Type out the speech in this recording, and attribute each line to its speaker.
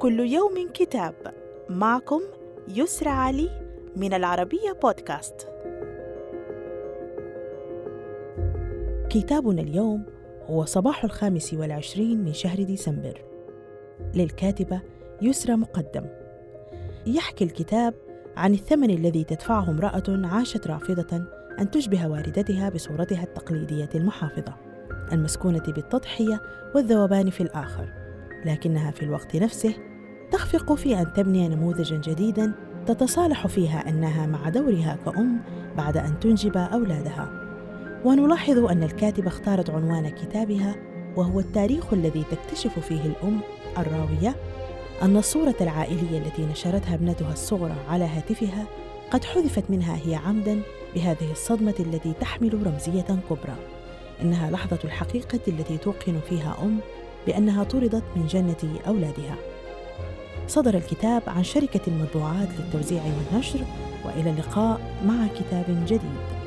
Speaker 1: كل يوم كتاب. معكم يسرى علي من العربية بودكاست. كتابنا اليوم هو صباح الخامس والعشرين من شهر ديسمبر. للكاتبة يسرى مقدم. يحكي الكتاب عن الثمن الذي تدفعه امرأة عاشت رافضة أن تشبه والدتها بصورتها التقليدية المحافظة. المسكونة بالتضحية والذوبان في الآخر لكنها في الوقت نفسه تخفق في أن تبني نموذجا جديدا تتصالح فيها أنها مع دورها كأم بعد أن تنجب أولادها. ونلاحظ أن الكاتبة اختارت عنوان كتابها وهو التاريخ الذي تكتشف فيه الأم الراوية أن الصورة العائلية التي نشرتها ابنتها الصغرى على هاتفها قد حذفت منها هي عمدا بهذه الصدمة التي تحمل رمزية كبرى. إنها لحظة الحقيقة التي توقن فيها أم بأنها طردت من جنة أولادها. صدر الكتاب عن شركة المطبوعات للتوزيع والنشر وإلى اللقاء مع كتاب جديد.